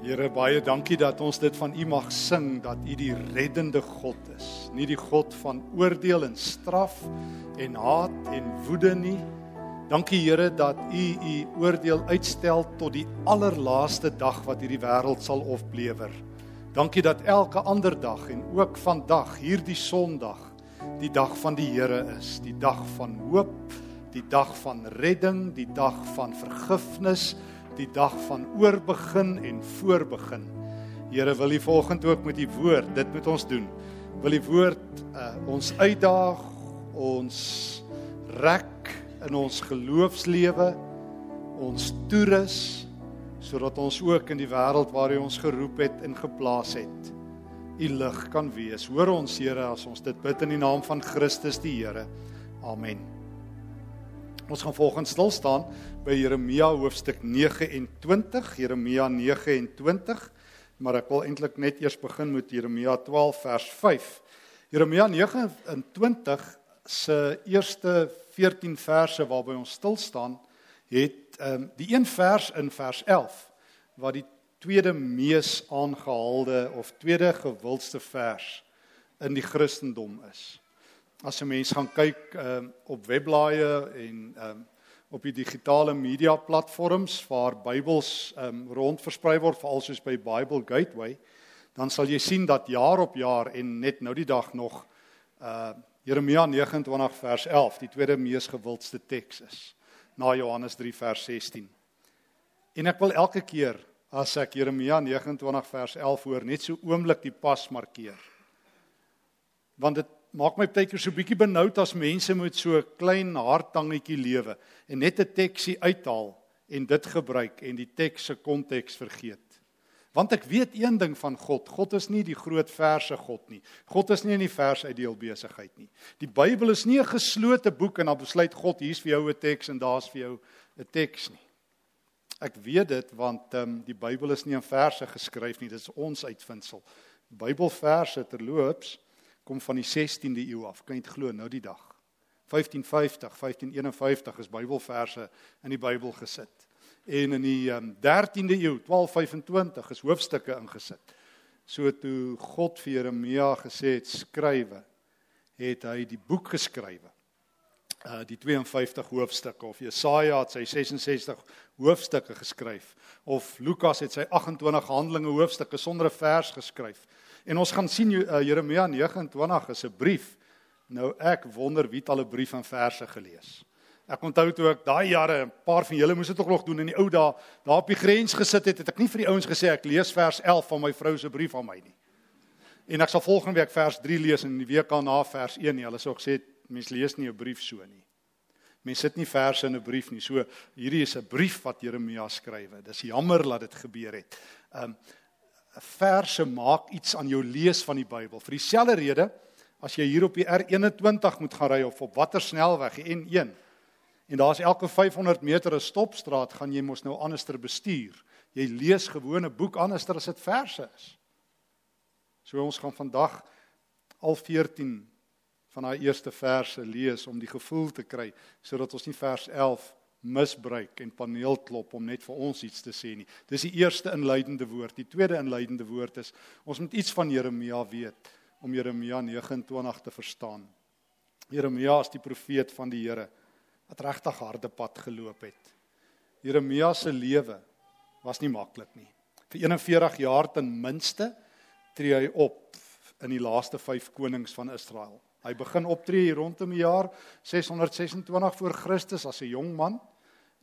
Here baie dankie dat ons dit van U mag sing dat U die reddende God is, nie die God van oordeel en straf en haat en woede nie. Dankie Here dat U U oordeel uitstel tot die allerlaaste dag wat hierdie wêreld sal oplewer. Dankie dat elke ander dag en ook vandag, hierdie Sondag, die dag van die Here is, die dag van hoop, die dag van redding, die dag van vergifnis die dag van oorbegin en voorbegin. Here wil U volgende ook met U woord, dit moet ons doen. Wil U woord uh, ons uitdaag, ons rek in ons geloofslewe, ons toerus sodat ons ook in die wêreld waar U ons geroep het en geplaas het, U lig kan wees. Hoor ons Here as ons dit bid in die naam van Christus die Here. Amen. Ons gaan volgens stil staan by Jeremia hoofstuk 29, Jeremia 29, maar ek wil eintlik net eers begin met Jeremia 12 vers 5. Jeremia 29 se eerste 14 verse waarby ons stil staan, het ehm um, die een vers in vers 11 wat die tweede mees aangehaalde of tweede gewildste vers in die Christendom is as 'n mens gaan kyk ehm uh, op webblaaie en ehm um, op die digitale media platforms waar Bybels ehm um, rondversprei word veral soos by Bible Gateway, dan sal jy sien dat jaar op jaar en net nou die dag nog uh Jeremia 29 vers 11 die tweede mees gewildste teks is na Johannes 3 vers 16. En ek wil elke keer as ek Jeremia 29 vers 11 hoor net so oomblik die pas markeer. Want dit maak my baie keer so bietjie benoud as mense met so 'n klein harttangetjie lewe en net 'n teksie uithaal en dit gebruik en die teks se konteks vergeet. Want ek weet een ding van God, God is nie die groot verse God nie. God is nie in die vers uitdeel besigheid nie. Die Bybel is nie 'n geslote boek en dan besluit God hier's vir jou 'n teks en daar's vir jou 'n teks nie. Ek weet dit want ehm um, die Bybel is nie in verse geskryf nie, dit is ons uitvindsel. Bybelverse terloops kom van die 16de eeu af. Kan jy dit glo nou die dag? 1550, 1551 is Bybelverse in die Bybel gesit. En in die um, 13de eeu, 1225 is hoofstukke ingesit. So toe God vir Jeremia gesê het skrywe, het hy die boek geskrywe. Uh die 52 hoofstukke of Jesaja het sy 66 hoofstukke geskryf of Lukas het sy 28 Handelinge hoofstukke sonder 'n vers geskryf. En ons gaan sien uh, Jeremia 29 is 'n brief. Nou ek wonder wie het al 'n brief en verse gelees. Ek onthou toe ek daai jare 'n paar van julle moes dit tog nog doen in die ou dae, daar op die grens gesit het, het ek nie vir die ouens gesê ek lees vers 11 van my vrou se brief aan my nie. En ek sal volgende week vers 3 lees en die week daarna vers 1 nie. Hulle sê ook sê mens lees nie 'n brief so nie. Mens sit nie verse in 'n brief nie. So hierdie is 'n brief wat Jeremia skrywe. Dis jammer dat dit gebeur het. Um verse maak iets aan jou lees van die Bybel. Vir dieselfde rede as jy hier op die R21 moet gaan ry of op watter snelweg, die N1. En daar's elke 500 meter 'n stopstraat, gaan jy mos nou anderster bestuur. Jy lees gewone boek anderster as dit verse is. So ons gaan vandag al 14 van daai eerste verse lees om die gevoel te kry sodat ons nie vers 11 misbruik en paneelklop om net vir ons iets te sê nie. Dis die eerste inleidende woord. Die tweede inleidende woord is ons moet iets van Jeremia weet om Jeremia 29 te verstaan. Jeremia is die profeet van die Here wat regtig harde pad geloop het. Jeremia se lewe was nie maklik nie. Vir 41 jaar ten minste tree hy op in die laaste 5 konings van Israel. Hy begin optree hier rondom die jaar 626 voor Christus as 'n jong man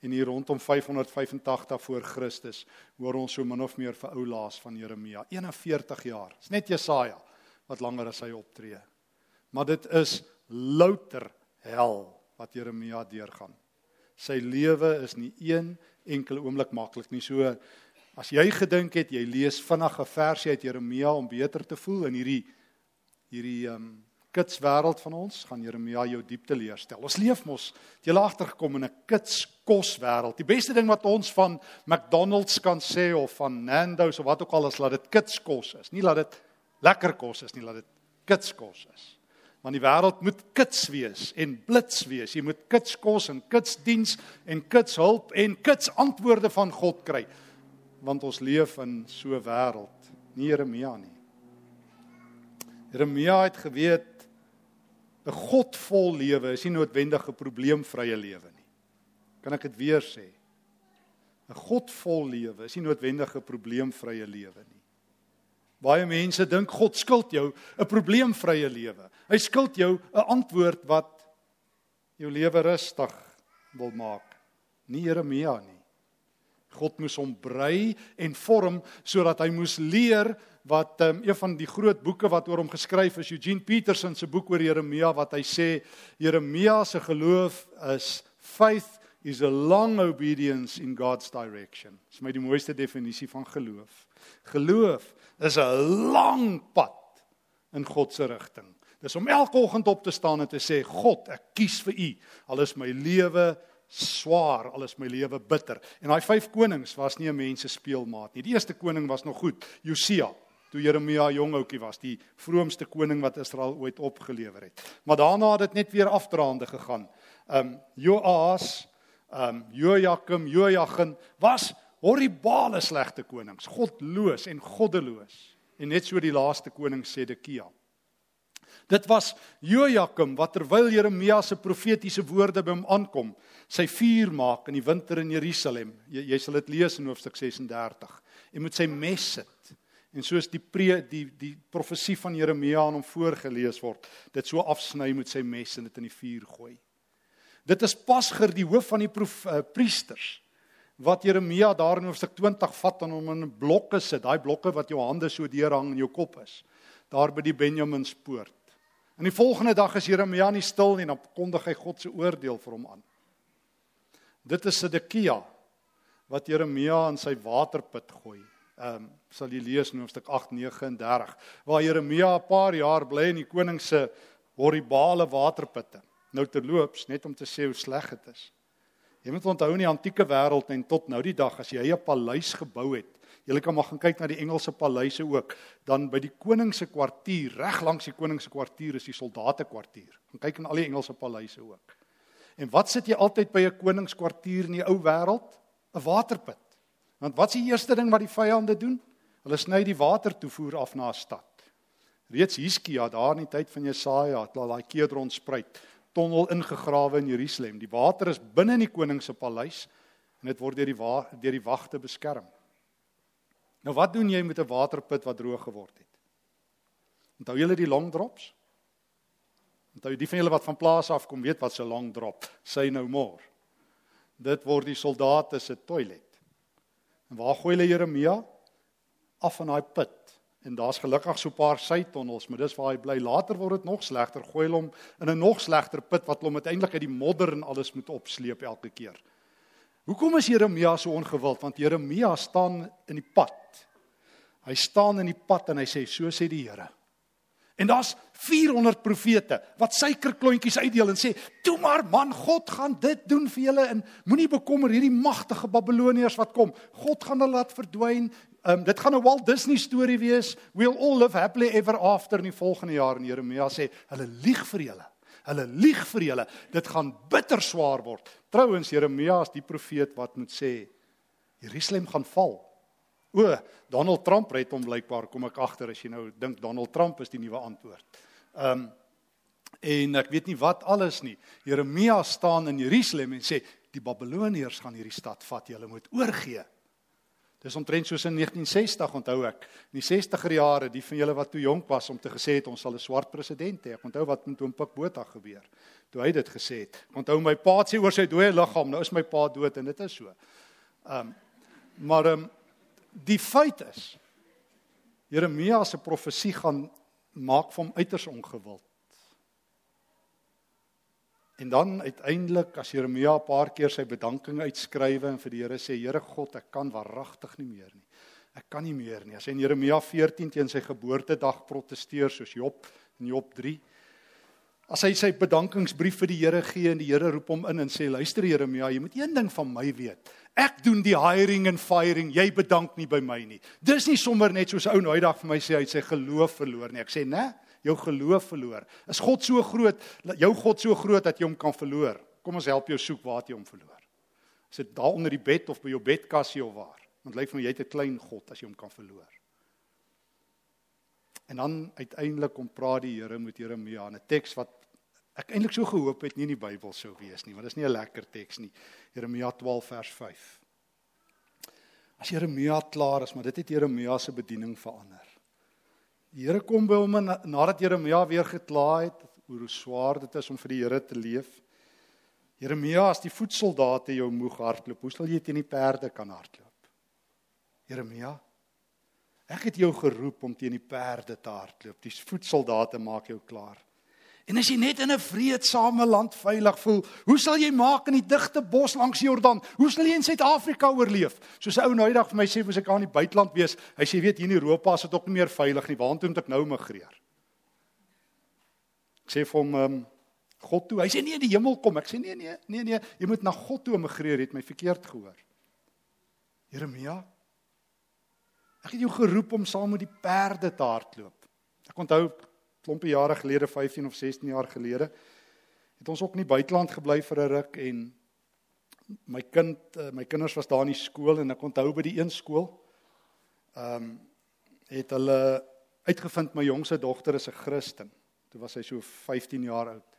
en hier rondom 585 voor Christus hoor ons so min of meer vir ou laas van Jeremia 41 jaar. Dis net Jesaja wat langer as hy optree. Maar dit is louter hel wat Jeremia deurgaan. Sy lewe is nie een enkele oomblik maklik nie. So as jy gedink het jy lees vinnig 'n versie uit Jeremia om beter te voel in hierdie hierdie ehm um, kits wêreld van ons gaan Jeremia jou diep teleurstel. Ons leef mos jy laag terugkom in 'n kits kos wêreld. Die beste ding wat ons van McDonald's kan sê of van Nando's of wat ook al is, laat dit kits kos is. Nie laat dit lekker kos is nie, laat dit kits kos is. Want die wêreld moet kits wees en blits wees. Jy moet kits kos en kits diens en kits hulp en kits antwoorde van God kry. want ons leef in so 'n wêreld, nie Jeremia nie. Jeremia het geweet 'n godvol lewe is nie noodwendig 'n probleemvrye lewe nie. Kan ek dit weer sê? 'n Godvol lewe is nie noodwendig 'n probleemvrye lewe nie. Baie mense dink God skuld jou 'n probleemvrye lewe. Hy skuld jou 'n antwoord wat jou lewe rustig wil maak. Nie Jeremia nie. God moes hom brei en vorm sodat hy moes leer wat um, een van die groot boeke wat oor hom geskryf is Eugene Peterson se boek oor Jeremia wat hy sê Jeremia se geloof is faith is a long obedience in God's direction. Dis my die mooiste definisie van geloof. Geloof is 'n lang pad in God se rigting. Dis om elke oggend op te staan en te sê God, ek kies vir U. Al is my lewe swaar, al is my lewe bitter. En daai vyf konings was nie 'n mens se speelmaat nie. Die eerste koning was nog goed, Josia, toe Jeremia jong ouetjie was, die vroomste koning wat Israel ooit opgelewer het. Maar daarna het dit net weer afdraande gegaan. Um Joas, um Jojakim, Jojagin was horribale slegte konings, godloos en goddeloos. En net so die laaste koning Sedekia. Dit was Jojakim wat terwyl Jeremia se profetiese woorde by hom aankom, sy vuur maak in die winter in Jerusalem. Jy, jy sal dit lees in hoofstuk 36. En met sy mes sit. En soos die pre die die profesie van Jeremia aan hom voorgeles word, dit so afsny met sy mes en dit in die vuur gooi. Dit is Pasger die hoof van die proef, uh, priesters wat Jeremia daar in hoofstuk 20 vat en hom in blokke sit, daai blokke wat jou hande so deurhang in jou kop is, daar by die Benjaminspoort. En die volgende dag is Jeremia nie stil nie, dan kondig hy God se oordeel vir hom aan. Dit is Sedekia wat Jeremia in sy waterput gooi. Ehm um, sal jy lees in hoofstuk 8:39 waar Jeremia 'n paar jaar bly in die koning se horribale waterputte. Nou terloops, net om te sê hoe sleg dit is. Jy moet onthou in die antieke wêreld en tot nou die dag as jy 'n paleis gebou het Julle kan maar gaan kyk na die Engelse paleise ook. Dan by die koning se kwartier, reg langs die koning se kwartier is die soldate kwartier. Gaan kyk in al die Engelse paleise ook. En wat sit jy altyd by 'n koningskwartier in die ou wêreld? 'n Waterput. Want wat's die eerste ding wat die vyande doen? Hulle sny die water toevoer af na 'n stad. Reeds Hiskia daar in die tyd van Jesaja het al daai Kedron spruit tonnel ingegrawe in Jerusalem. Die water is binne in die koning se paleis en dit word deur die deur die wagte beskerm. Nou wat doen jy met 'n waterput wat droog geword het? Onthou julle die long drops? Onthou die van julle wat van plaas af kom weet wat so 'n long drop, say no more. Dit word die soldate se toilet. En waar gooi hulle Jeremia? Af van daai put. En daar's gelukkig so 'n paar sytonnels, maar dis waar hy bly. Later word dit nog slegter. Gooi hulle hom in 'n nog slegter put wat hom uiteindelik uit die modder en alles moet opsleep elke keer. Hoekom is Jeremia so ongewild? Want Jeremia staan in die pad. Hy staan in die pad en hy sê so sê die Here. En daar's 400 profete wat suikerklontjies uitdeel en sê: "Toe maar man, God gaan dit doen vir julle en moenie bekommer hierdie magtige Babiloniërs wat kom. God gaan hulle laat verdwyn. Um, dit gaan 'n Walt Disney storie wees. We'll all live happily ever after in die volgende jaar." En Jeremia sê: "Hulle lieg vir julle." Hulle lieg vir julle. Dit gaan bitter swaar word. Trouwens Jeremia is die profeet wat moet sê Jerusalem gaan val. O, Donald Trump het hom blykbaar kom ek agter as jy nou dink Donald Trump is die nuwe antwoord. Ehm um, en ek weet nie wat alles nie. Jeremia staan in Jerusalem en sê die Babiloniërs gaan hierdie stad vat. Julle moet oorgee. Dis omtrent soos in 1960 onthou ek. In die 60er jare, die van julle wat toe jonk was om te gesê het ons sal 'n swart president hê. Ek onthou wat met oom Pik Botha gebeur. Toe hy dit gesê het. Onthou my pa sê oor sy dooie liggaam, nou is my pa dood en dit is so. Ehm um, maar ehm um, die feit is Jeremia se profesie gaan maak hom uiters ongewild. En dan uiteindelik as Jeremia 'n paar keer sy bedanking uitskrywe en vir die Here sê Here God, ek kan waaragtig nie meer nie. Ek kan nie meer nie. As hy in Jeremia 14 teen sy geboortedag proteseer soos Job in Job 3. As hy sy bedankingsbrief vir die Here gee en die Here roep hom in en sê luister Jeremia, jy moet een ding van my weet. Ek doen die hiring en firing, jy bedank nie by my nie. Dis nie sommer net soos ou nou dag vir my sê hy sê geloof verloor nie. Ek sê, "Nee, jou geloof verloor. Is God so groot, jou God so groot dat jy hom kan verloor? Kom ons help jou soek waar jy hom verloor. Is dit daar onder die bed of by jou bedkassie of waar? Want lyk vir my jy het 'n klein God as jy hom kan verloor. En dan uiteindelik kom praat die Here met Jeremia in 'n teks wat ek eintlik so gehoop het nie in die Bybel sou wees nie, want dit is nie 'n lekker teks nie. Jeremia 12 vers 5. As Jeremia klaar is, maar dit het Jeremia se bediening verander. Die Here kom by hom nadat Jeremia weer gekla het hoe swaar dit is om vir die Here te leef. Jeremia, as die voetsoldate jou moeg hardloop, hoe sal jy teen die perde kan hardloop? Jeremia, ek het jou geroep om teen die perde te hardloop. Die voetsoldate maak jou klaar. En as jy net in 'n vreedsame land veilig voel, hoe sal jy maak in die digte bos langs die Jordaan? Hoe sal jy in Suid-Afrika oorleef? Soos 'n ou nou eendag vir my sê, "Moet ek aan die buiteland wees?" Hy sê, "Weet jy, in Europa is dit ook nie meer veilig nie. Waartoe moet ek nou migreer?" Ek sê vir hom, um, "God toe." Hy sê, "Nee, die hemel kom." Ek sê, "Nee, nee, nee, nee, jy moet na God toe migreer." Het my verkeerd gehoor. Jeremia, ek het jou geroep om saam met die perde te hardloop. Ek onthou klompe jare gelede 15 of 16 jaar gelede het ons ook in die buiteland gebly vir 'n ruk en my kind eh, my kinders was daar in die skool en ek onthou by die een skool ehm um, het hulle uitgevind my jongste dogter is 'n Christen. Toe was sy so 15 jaar oud.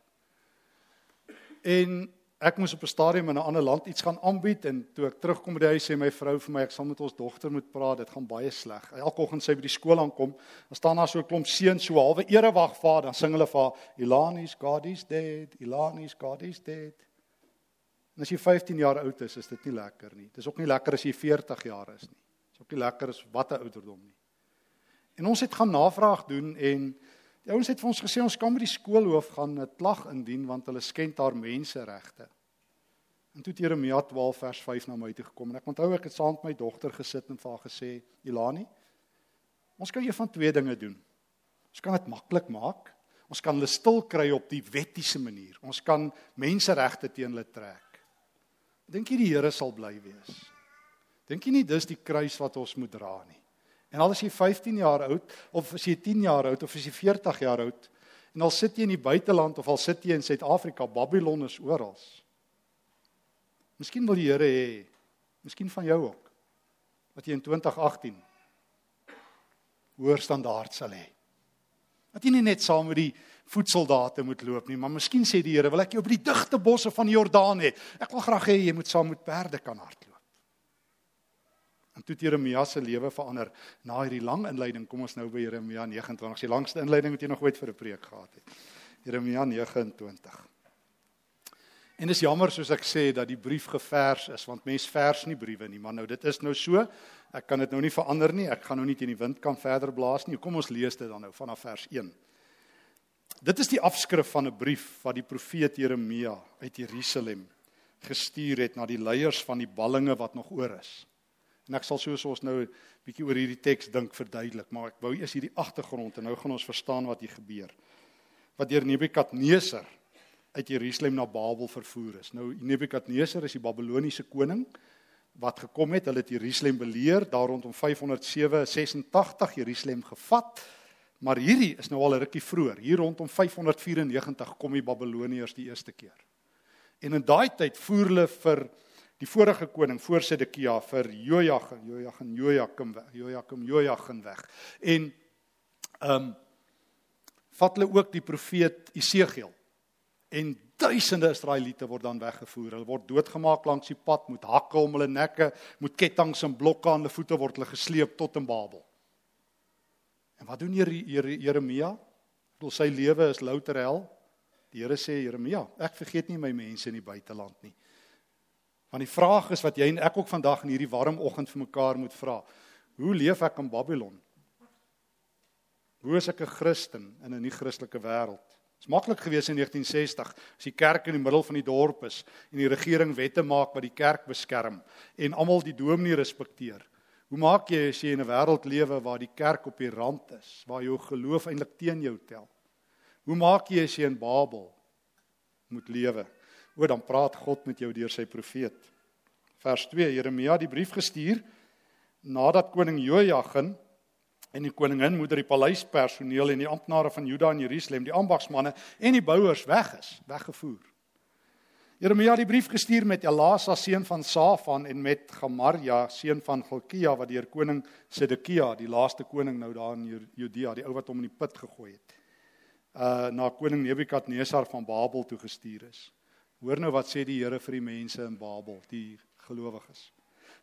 En ek moes op 'n stadium in 'n ander land iets gaan aanbied en toe ek terugkom by die huis sê my vrou vir my ek sal met ons dogter moet praat dit gaan baie sleg. Elke oggend sy by die skool aankom, dan staan daar so 'n klomp seuns so halwe erewag vaar dan sing hulle vir Ilani's God is dead, Ilani's God is dead. En as jy 15 jaar oud is, is dit nie lekker nie. Dit is ook nie lekker as jy 40 jaar is nie. Dit is ook nie lekker as watter ouderdom nie. En ons het gaan navraag doen en Die ouens het vir ons gesê ons kan by die skoolhoof gaan 'n klag indien want hulle skend haar menseregte. En toe Jeremia 12 vers 5 na my toe gekom en ek onthou ek het saam met my dogter gesit en vir haar gesê, "Ilani, ons kan een van twee dinge doen. Ons kan dit maklik maak. Ons kan hulle stil kry op die wettiese manier. Ons kan menseregte teen hulle trek. Dink jy die Here sal bly wees? Dink jy nie dis die kruis wat ons moet dra nie?" En al is jy 15 jaar oud of as jy 10 jaar oud of as jy 40 jaar oud en al sit jy in die buiteland of al sit jy in Suid-Afrika, Babylon is oral. Miskien wil die Here hê, miskien van jou ook, dat jy in 2018 hoër standaard sal hê. Dat jy nie net saam met die voetsoldate moet loop nie, maar miskien sê die Here, wil ek jou op die digte bosse van die Jordaan hê. Ek wil graag hê jy moet saam met perde kan hardloop. Toe Jeremia se lewe verander na hierdie lang inleiding, kom ons nou by Jeremia 29, die langste inleiding wat jy nog ooit vir 'n preek gehad het. Jeremia 29. En dis jammer soos ek sê dat die brief gevers is want mens vers nie briewe nie, maar nou dit is nou so. Ek kan dit nou nie verander nie. Ek gaan nou nie teen die wind kan verder blaas nie. Kom ons lees dit dan nou vanaf vers 1. Dit is die afskrif van 'n brief wat die profeet Jeremia uit Jerusalem gestuur het na die leiers van die ballinge wat nog oor is. En ek sal soos ons nou 'n bietjie oor hierdie teks dink verduidelik, maar ek wou eers hierdie agtergrond en nou gaan ons verstaan wat hier gebeur. Wat deur Nebukadneser uit Jerusalem na Babel vervoer is. Nou Nebukadneser is die Babiloniese koning wat gekom het, hulle het Jerusalem beleer daar rondom 587 Jerusalem gevat. Maar hierdie is nou al 'n rukkie vroeër. Hier rondom 594 kom die Babiloniërs die eerste keer. En in daai tyd voer hulle vir die vorige koning voor Sedekia vir Jojagin, Jojagin, Jojakim, Jojakim, Jojagin weg. En ehm um, vat hulle ook die profeet Isegiel. En duisende Israeliete word dan weggevoer. Hulle word doodgemaak langs die pad met hakke om hulle nekke, met kettinge en blokke aan hulle voete word hulle gesleep tot in Babel. En wat doen Jeremia? Wil sy lewe is louter hel? Die Here sê Jeremia, ek vergeet nie my mense in die buiteland nie. Want die vraag is wat jy en ek ook vandag in hierdie warm oggend vir mekaar moet vra. Hoe leef ek in Babylon? Hoe is ek 'n Christen in 'n nie-Christelike wêreld? Dit is maklik gewees in 1960 as die kerk in die middel van die dorp is en die regering wette maak wat die kerk beskerm en almal die dominee respekteer. Hoe maak jy as jy in 'n wêreld lewe waar die kerk op die rand is, waar jou geloof eintlik teen jou tel? Hoe maak jy as jy in Babel moet lewe? O, dan praat God met jou deur sy profeet. Vers 2: Jeremia die brief gestuur nadat koning Jojagin en die koningin moeder die paleispersoneel en die amptenare van Juda en Jerusalem, die ambagsmanne en die bouers weg is, weggevoer. Jeremia het die brief gestuur met Elasa seun van Safan en met Gemaria seun van Gilkia wat deur koning Sedekia, die laaste koning nou daar in Judea, die ou wat hom in die put gegooi het, uh na koning Nebukadnesar van Babel toe gestuur is. Hoor nou wat sê die Here vir die mense in Babel, die gelowiges.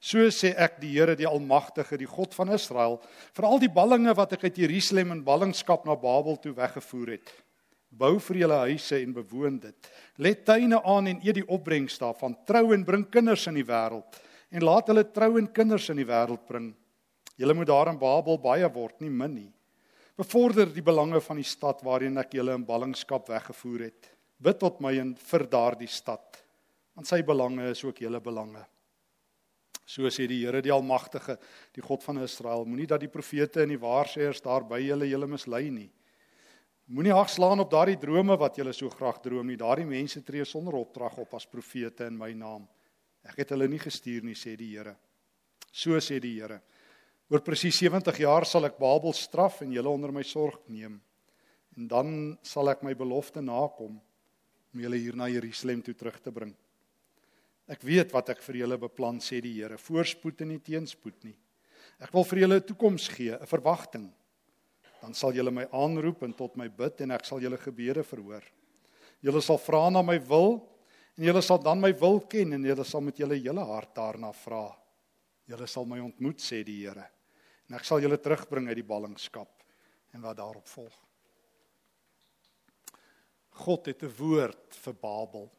So sê ek die Here die almagtige, die God van Israel, vir al die ballinge wat ek uit Jerusalem in ballingskap na Babel toe weggevoer het bou vir julle huise en bewoon dit. Let tuine aan en eet die opbrengs daarvan. Trou en bring kinders in die wêreld en laat hulle trou en kinders in die wêreld bring. Julle moet daar in Babel baie word, nie min nie. Bevorder die belange van die stad waarheen ek julle in ballingskap weggevoer het. Bid tot my en vir daardie stad, want sy belange is ook julle belange. So sê die Here die Almagtige, die God van Israel, moenie dat die profete en die waarsêers daar by julle julle mislei nie. Moenie hagslaan op daardie drome wat jy so graag droom nie. Daardie mense tree sonder opdrag op as profete in my naam. Ek het hulle nie gestuur nie, sê die Here. So sê die Here. Oor presies 70 jaar sal ek Babel straf en julle onder my sorg neem. En dan sal ek my belofte nakom om julle hier na Jerusalem toe terug te bring. Ek weet wat ek vir julle beplan, sê die Here. Voorspoed en nie teenspoed nie. Ek wil vir julle 'n toekoms gee, 'n verwagting dan sal julle my aanroep en tot my bid en ek sal julle gebede verhoor. Julle sal vra na my wil en julle sal dan my wil ken en julle sal met julle hele hart daarna vra. Julle sal my ontmoet sê die Here. En ek sal julle terugbring uit die ballingskap en wat daarop volg. God het 'n woord vir Babel.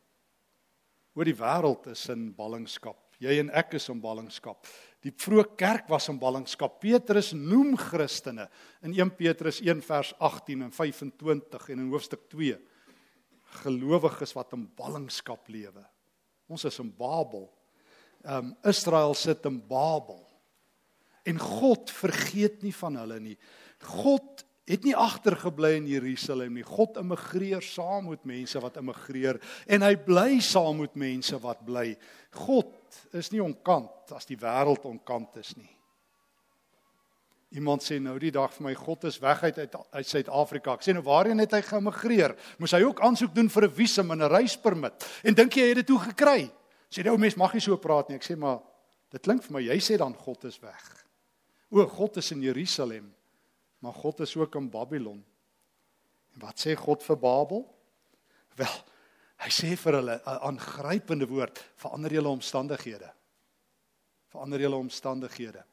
Oor die wêreld is in ballingskap. Jy en ek is in ballingskap. Die vroeë kerk was in ballingskap. Petrus noem Christene in 1 Petrus 1 vers 18 en 25 en in hoofstuk 2 gelowiges wat in ballingskap lewe. Ons is in Babel. Ehm um, Israel sit in Babel. En God vergeet nie van hulle nie. God het nie agtergebly in Jerusalem nie. God immigreer saam met mense wat immigreer en hy bly saam met mense wat bly. God is nie onkant as die wêreld onkant is nie. Iemand sê nou die dag vir my God is weg uit uit, uit Suid-Afrika. Ek sê nou waarheen het hy geëmigreer? Moes hy ook aansoek doen vir 'n visum en 'n reispermit? En dink jy hy het dit toe gekry? Sê nou mens mag nie so praat nie. Ek sê maar dit klink vir my jy sê dan God is weg. O God is in Jerusalem maar God is ook in Babylon. En wat sê God vir Babel? Wel, hy sê vir hulle 'n aangrypende woord, verander julle omstandighede. Verander julle omstandighede.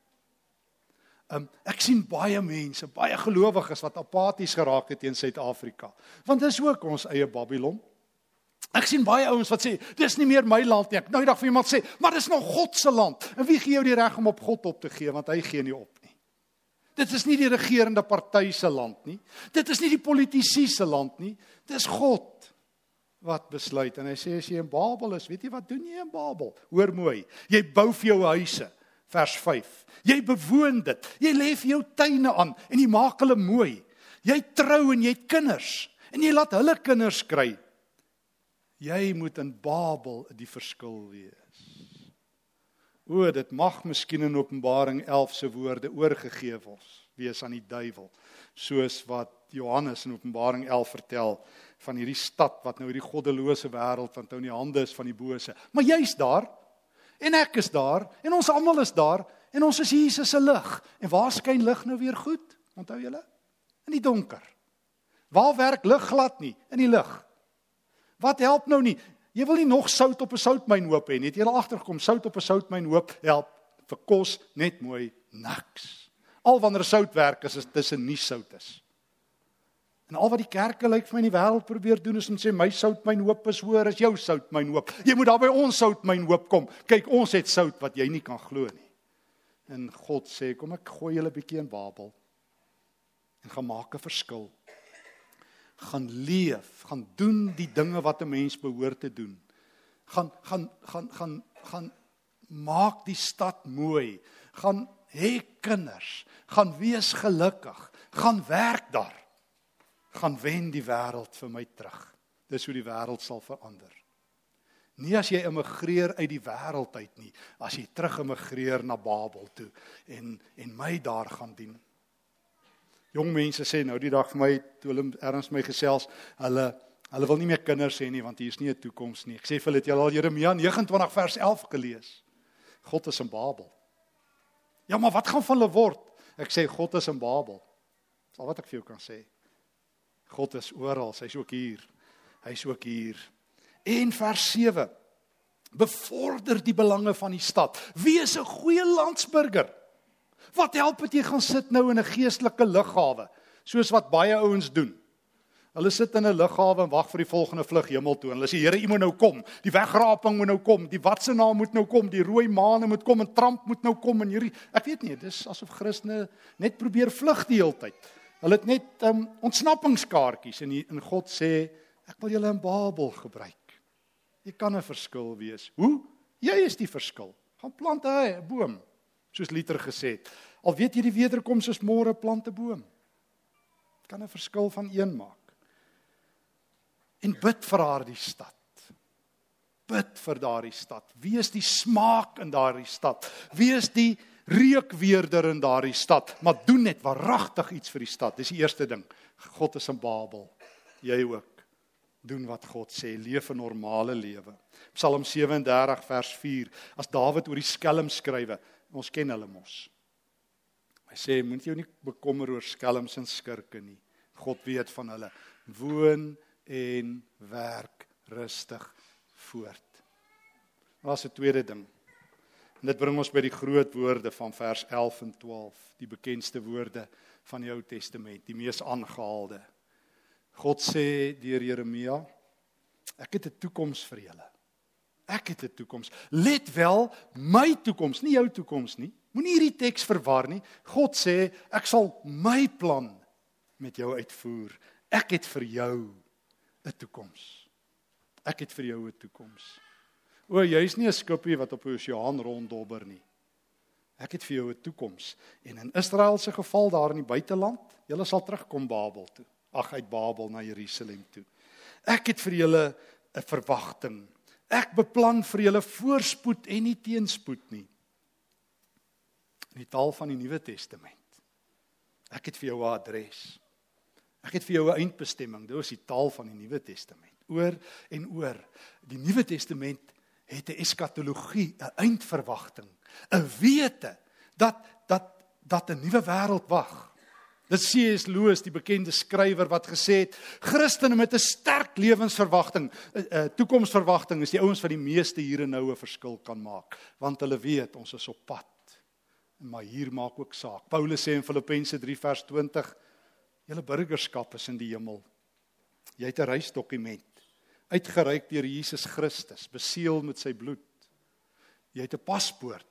Um, ek sien baie mense, baie gelowiges wat apaties geraak het teen Suid-Afrika. Want dis ook ons eie Babylon. Ek sien baie ouens wat sê, dis nie meer my land nie. Ek nou die dag vir iemand sê, maar dis nog God se land. En wie gee jou die reg om op God op te gee want hy gee nie op nie. Dit is nie die regerende party se land nie. Dit is nie die politici se land nie. Dis God wat besluit en hy sê as jy in Babel is, weet jy wat doen jy in Babel? Hoor mooi. Jy bou vir jou huise. Vers 5. Jy bewoon dit. Jy lê vir jou tuine aan en jy maak hulle mooi. Jy trou en jy het kinders en jy laat hulle kinders kry. Jy moet in Babel die verskil wees. O, dit mag miskien in Openbaring 11 se woorde oorgegee word wees aan die duiwel, soos wat Johannes in Openbaring 11 vertel van hierdie stad wat nou hierdie goddelose wêreld wat nou in die hande is van die bose. Maar jy's daar en ek is daar en ons almal is daar en ons is Jesus se lig. En waar skyn lig nou weer goed? Onthou julle? In die donker. Waar werk lig glad nie? In die lig. Wat help nou nie? Jy wil nie nog sout op 'n soutmyn hoop hê nie. Het jy al agtergekom sout op 'n soutmyn hoop help vir kos net mooi niks. Al wanneer sout werk is dit tussen nie sout is. En al wat die kerke lyk vir my in die wêreld probeer doen is om sê my soutmyn hoop is hoër as jou soutmyn hoop. Jy moet daar by ons soutmyn hoop kom. Kyk, ons het sout wat jy nie kan glo nie. En God sê, kom ek gooi julle 'n bietjie in Babel en gaan maak 'n verskil gaan leef, gaan doen die dinge wat 'n mens behoort te doen. Gaan gaan gaan gaan gaan maak die stad mooi. Gaan hê kinders, gaan wees gelukkig, gaan werk daar. Gaan wen die wêreld vir my terug. Dis hoe die wêreld sal verander. Nie as jy immigreer uit die wêreld uit nie, as jy terug immigreer na Babel toe en en my daar gaan dien. Jong mense sê nou die dag vir my toe hulle erns my gesels, hulle Hulle wil nie meer kinders hê nie want hier is nie 'n toekoms nie. Ek sê vir hulle het julle al Jeremia 29 vers 11 gelees. God is in Babel. Ja, maar wat gaan van hulle word? Ek sê God is in Babel. Dis al wat ek vir jou kan sê. God is oral, hy's ook hier. Hy's ook hier. En vers 7 bevorder die belange van die stad. Wees 'n goeie landsburger. Wat help dit jy gaan sit nou in 'n geestelike lughawe, soos wat baie ouens doen? Hulle sit in 'n lughawe en wag vir die volgende vlug hemel toe. En hulle sê Here, U moet nou kom. Die wegraping moet nou kom. Die watse naam moet nou kom. Die rooi maan moet kom en Trump moet nou kom en hierdie ek weet nie, dis asof Christene net probeer vlug die hele tyd. Hulle het net um, ontsnappingskaartjies en in God sê ek wil julle in Babel gebruik. Jy kan 'n verskil wees. Hoe? Jy is die verskil. Gaan plant 'n boom soos Liter gesê het. Al weet jy die wederkoms is môre plant 'n boom. Kan 'n verskil van een maak en bid vir haar die stad. Bid vir daardie stad. Wees die smaak in daardie stad. Wees die reukweerder in daardie stad, maar doen net waaragtig iets vir die stad. Dis die eerste ding. God is in Babel. Jy ook. Doen wat God sê, leef 'n normale lewe. Psalm 37 vers 4. As Dawid oor die skelm skrywe, ons ken hulle mos. Hy sê moet jy nie bekommer oor skelms en skurke nie. God weet van hulle. Woon en werk rustig voort. Daar's 'n tweede ding. En dit bring ons by die groot woorde van vers 11 en 12, die bekendste woorde van die Ou Testament, die mees aangehaalde. God sê deur Jeremia, ek het 'n toekoms vir julle. Ek het 'n toekoms. Let wel, my toekoms, nie jou toekoms nie. Moenie hierdie teks verwar nie. God sê, ek sal my plan met jou uitvoer. Ek het vir jou 'n toekoms. Ek het vir jou 'n toekoms. O, jy's nie 'n skipie wat op die oseaan ronddobber nie. Ek het vir jou 'n toekoms. En in Israel se geval daar in die buiteland, julle sal terugkom Babel toe. Ag uit Babel na Jerusalem toe. Ek het vir julle 'n verwagting. Ek beplan vir julle voorspoed en nie teenspoed nie. In die taal van die Nuwe Testament. Ek het vir jou 'n adres. Ek het vir jou 'n eindbestemming. Dit is die taal van die Nuwe Testament. Oor en oor. Die Nuwe Testament het 'n eskatologie, 'n eindverwagting, 'n wete dat dat dat 'n nuwe wêreld wag. Dit sê is Loos, die bekende skrywer wat gesê het, Christene met 'n sterk lewensverwagting, 'n toekomsverwagting is die ouens wat die meeste hier en nou 'n verskil kan maak, want hulle weet ons is op pad. Maar hier maak ook saak. Paulus sê in Filippense 3 vers 20 Julle burgerskap is in die hemel. Jy het 'n reisdokument uitgereik deur Jesus Christus, beseël met sy bloed. Jy het 'n paspoort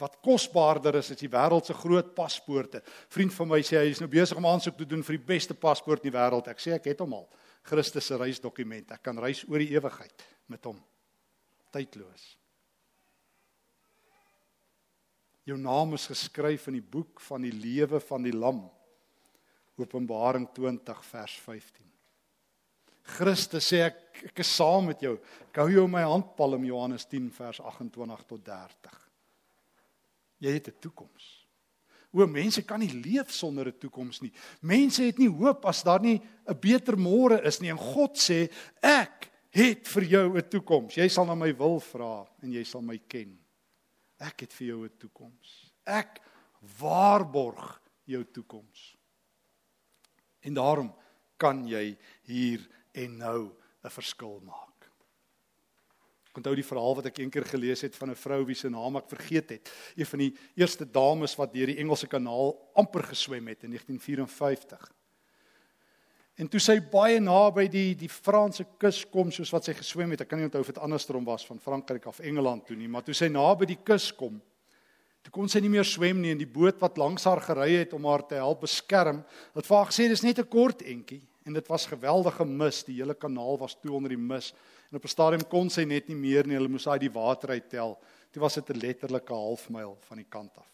wat kosbaarder is as die wêreld se groot paspoorte. Vriend van my sê hy is nou besig om aansoek te doen vir die beste paspoort in die wêreld. Ek sê ek het hom al. Christus se reisdokument. Ek kan reis oor die ewigheid met hom. Tydloos. Jou naam is geskryf in die boek van die lewe van die lam. Openbaring 20 vers 15. Christus sê ek ek is saam met jou. Ek hou jou in my handpalm Johannes 10 vers 28 tot 30. Jy het 'n toekoms. O mense kan nie leef sonder 'n toekoms nie. Mense het nie hoop as daar nie 'n beter môre is nie. En God sê ek het vir jou 'n toekoms. Jy sal na my wil vra en jy sal my ken. Ek het vir jou 'n toekoms. Ek waarborg jou toekoms. En daarom kan jy hier en nou 'n verskil maak. Ek onthou die verhaal wat ek eendag gelees het van 'n vrou wie se naam ek vergeet het. Een van die eerste dames wat deur die Engelse Kanaal amper geswem het in 1954. En toe sy baie naby die die Franse kus kom soos wat sy geswem het, ek kan nie onthou of dit andersom was van Frankryk af Engeland toe nie, maar toe sy naby die kus kom, Toe kon sy nie meer swem nie en die boot wat langs haar gery het om haar te help beskerm, het vir haar gesê dis net 'n kort entjie en dit was geweldige mis, die hele kanaal was toe onder die mis en op 'n stadium kon sy net nie meer nie, hulle moes haar die water uittel. Toe was dit 'n letterlike halfmyl van die kant af.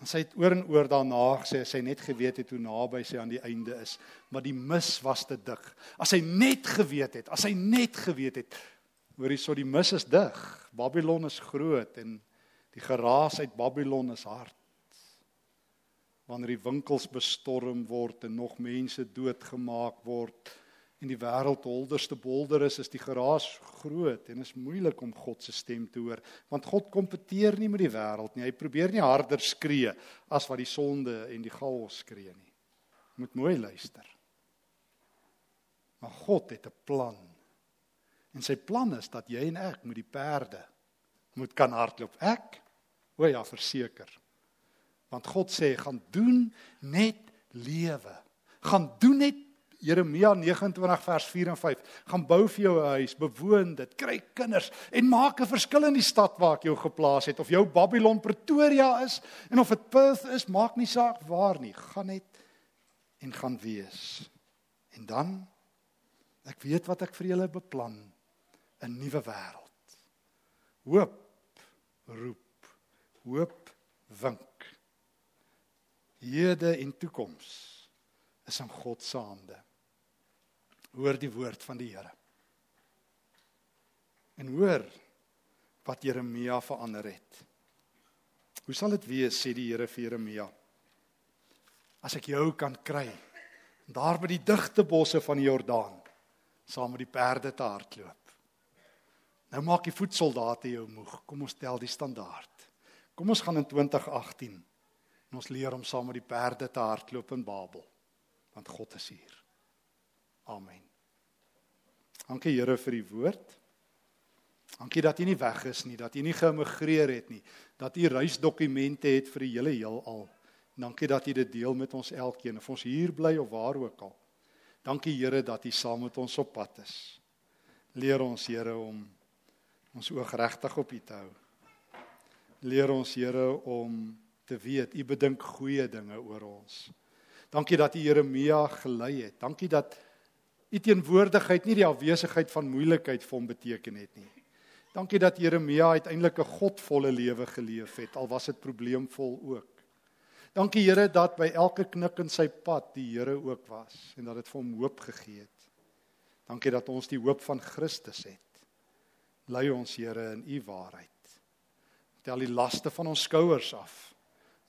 En sy het oor en oor daarna gesê sy net geweet het hoe naby sy aan die einde is, maar die mis was te dig. As sy net geweet het, as sy net geweet het, hoor jy so die mis is dig. Babylon is groot en Die geraas uit Babylon is hard. wanneer die winkels bestorm word en nog mense doodgemaak word en die wêreld holderste bolder is is die geraas groot en is moeilik om God se stem te hoor want God kompeteer nie met die wêreld nie. Hy probeer nie harder skree as wat die sonde en die chaos skree nie. Moet mooi luister. Maar God het 'n plan. En sy plan is dat jy en ek met die perde moet kan hardloop. Ek o ja verseker Want God sê gaan doen net lewe. Gaan doen net Jeremia 29 vers 4 en 5. Gaan bou vir jou 'n huis, bewoon dit, kry kinders en maak 'n verskil in die stad waar ek jou geplaas het of jou Babylon Pretoria is en of dit Perth is, maak nie saak waar nie. Gaan net en gaan wees. En dan ek weet wat ek vir julle beplan 'n nuwe wêreld. Hoop roep. Hoop wink hede en toekoms is in God se hande. Hoor die woord van die Here. En hoor wat Jeremia verander het. Hoe sal dit wees sê die Here vir Jeremia? As ek jou kan kry daar by die digte bosse van die Jordaan saam met die perde te hardloop. Nou maak die voetsoldate jou moeg. Kom ons tel die standaard. Kom ons gaan in 2018 En ons leer om saam met die perde te hardloop in Babel. Want God is hier. Amen. Dankie Here vir die woord. Dankie dat U nie weg is nie, dat U nie geëmigreer het nie, dat U reisdokumente het vir die hele heelal. Dankie dat U dit deel met ons elkeen, of ons hier bly of waar ook al. Dankie Here dat U saam met ons op pad is. Leer ons Here om ons oog regtig op U te hou. Leer ons Here om te weet u bedink goeie dinge oor ons. Dankie dat u Jeremia gelei het. Dankie dat u teenwoordigheid nie die afwesigheid van moeilikheid vir hom beteken het nie. Dankie dat Jeremia uiteindelik 'n godvolle lewe geleef het al was dit probleemvol ook. Dankie Here dat by elke knik in sy pad die Here ook was en dat dit vir hom hoop gegee het. Dankie dat ons die hoop van Christus het. Lei ons Here in u waarheid. Tel die laste van ons skouers af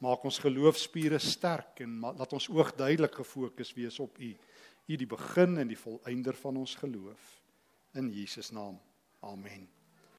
maak ons geloofspiere sterk en laat ons oog duidelik gefokus wees op U. U die begin en die volëinder van ons geloof. In Jesus naam. Amen.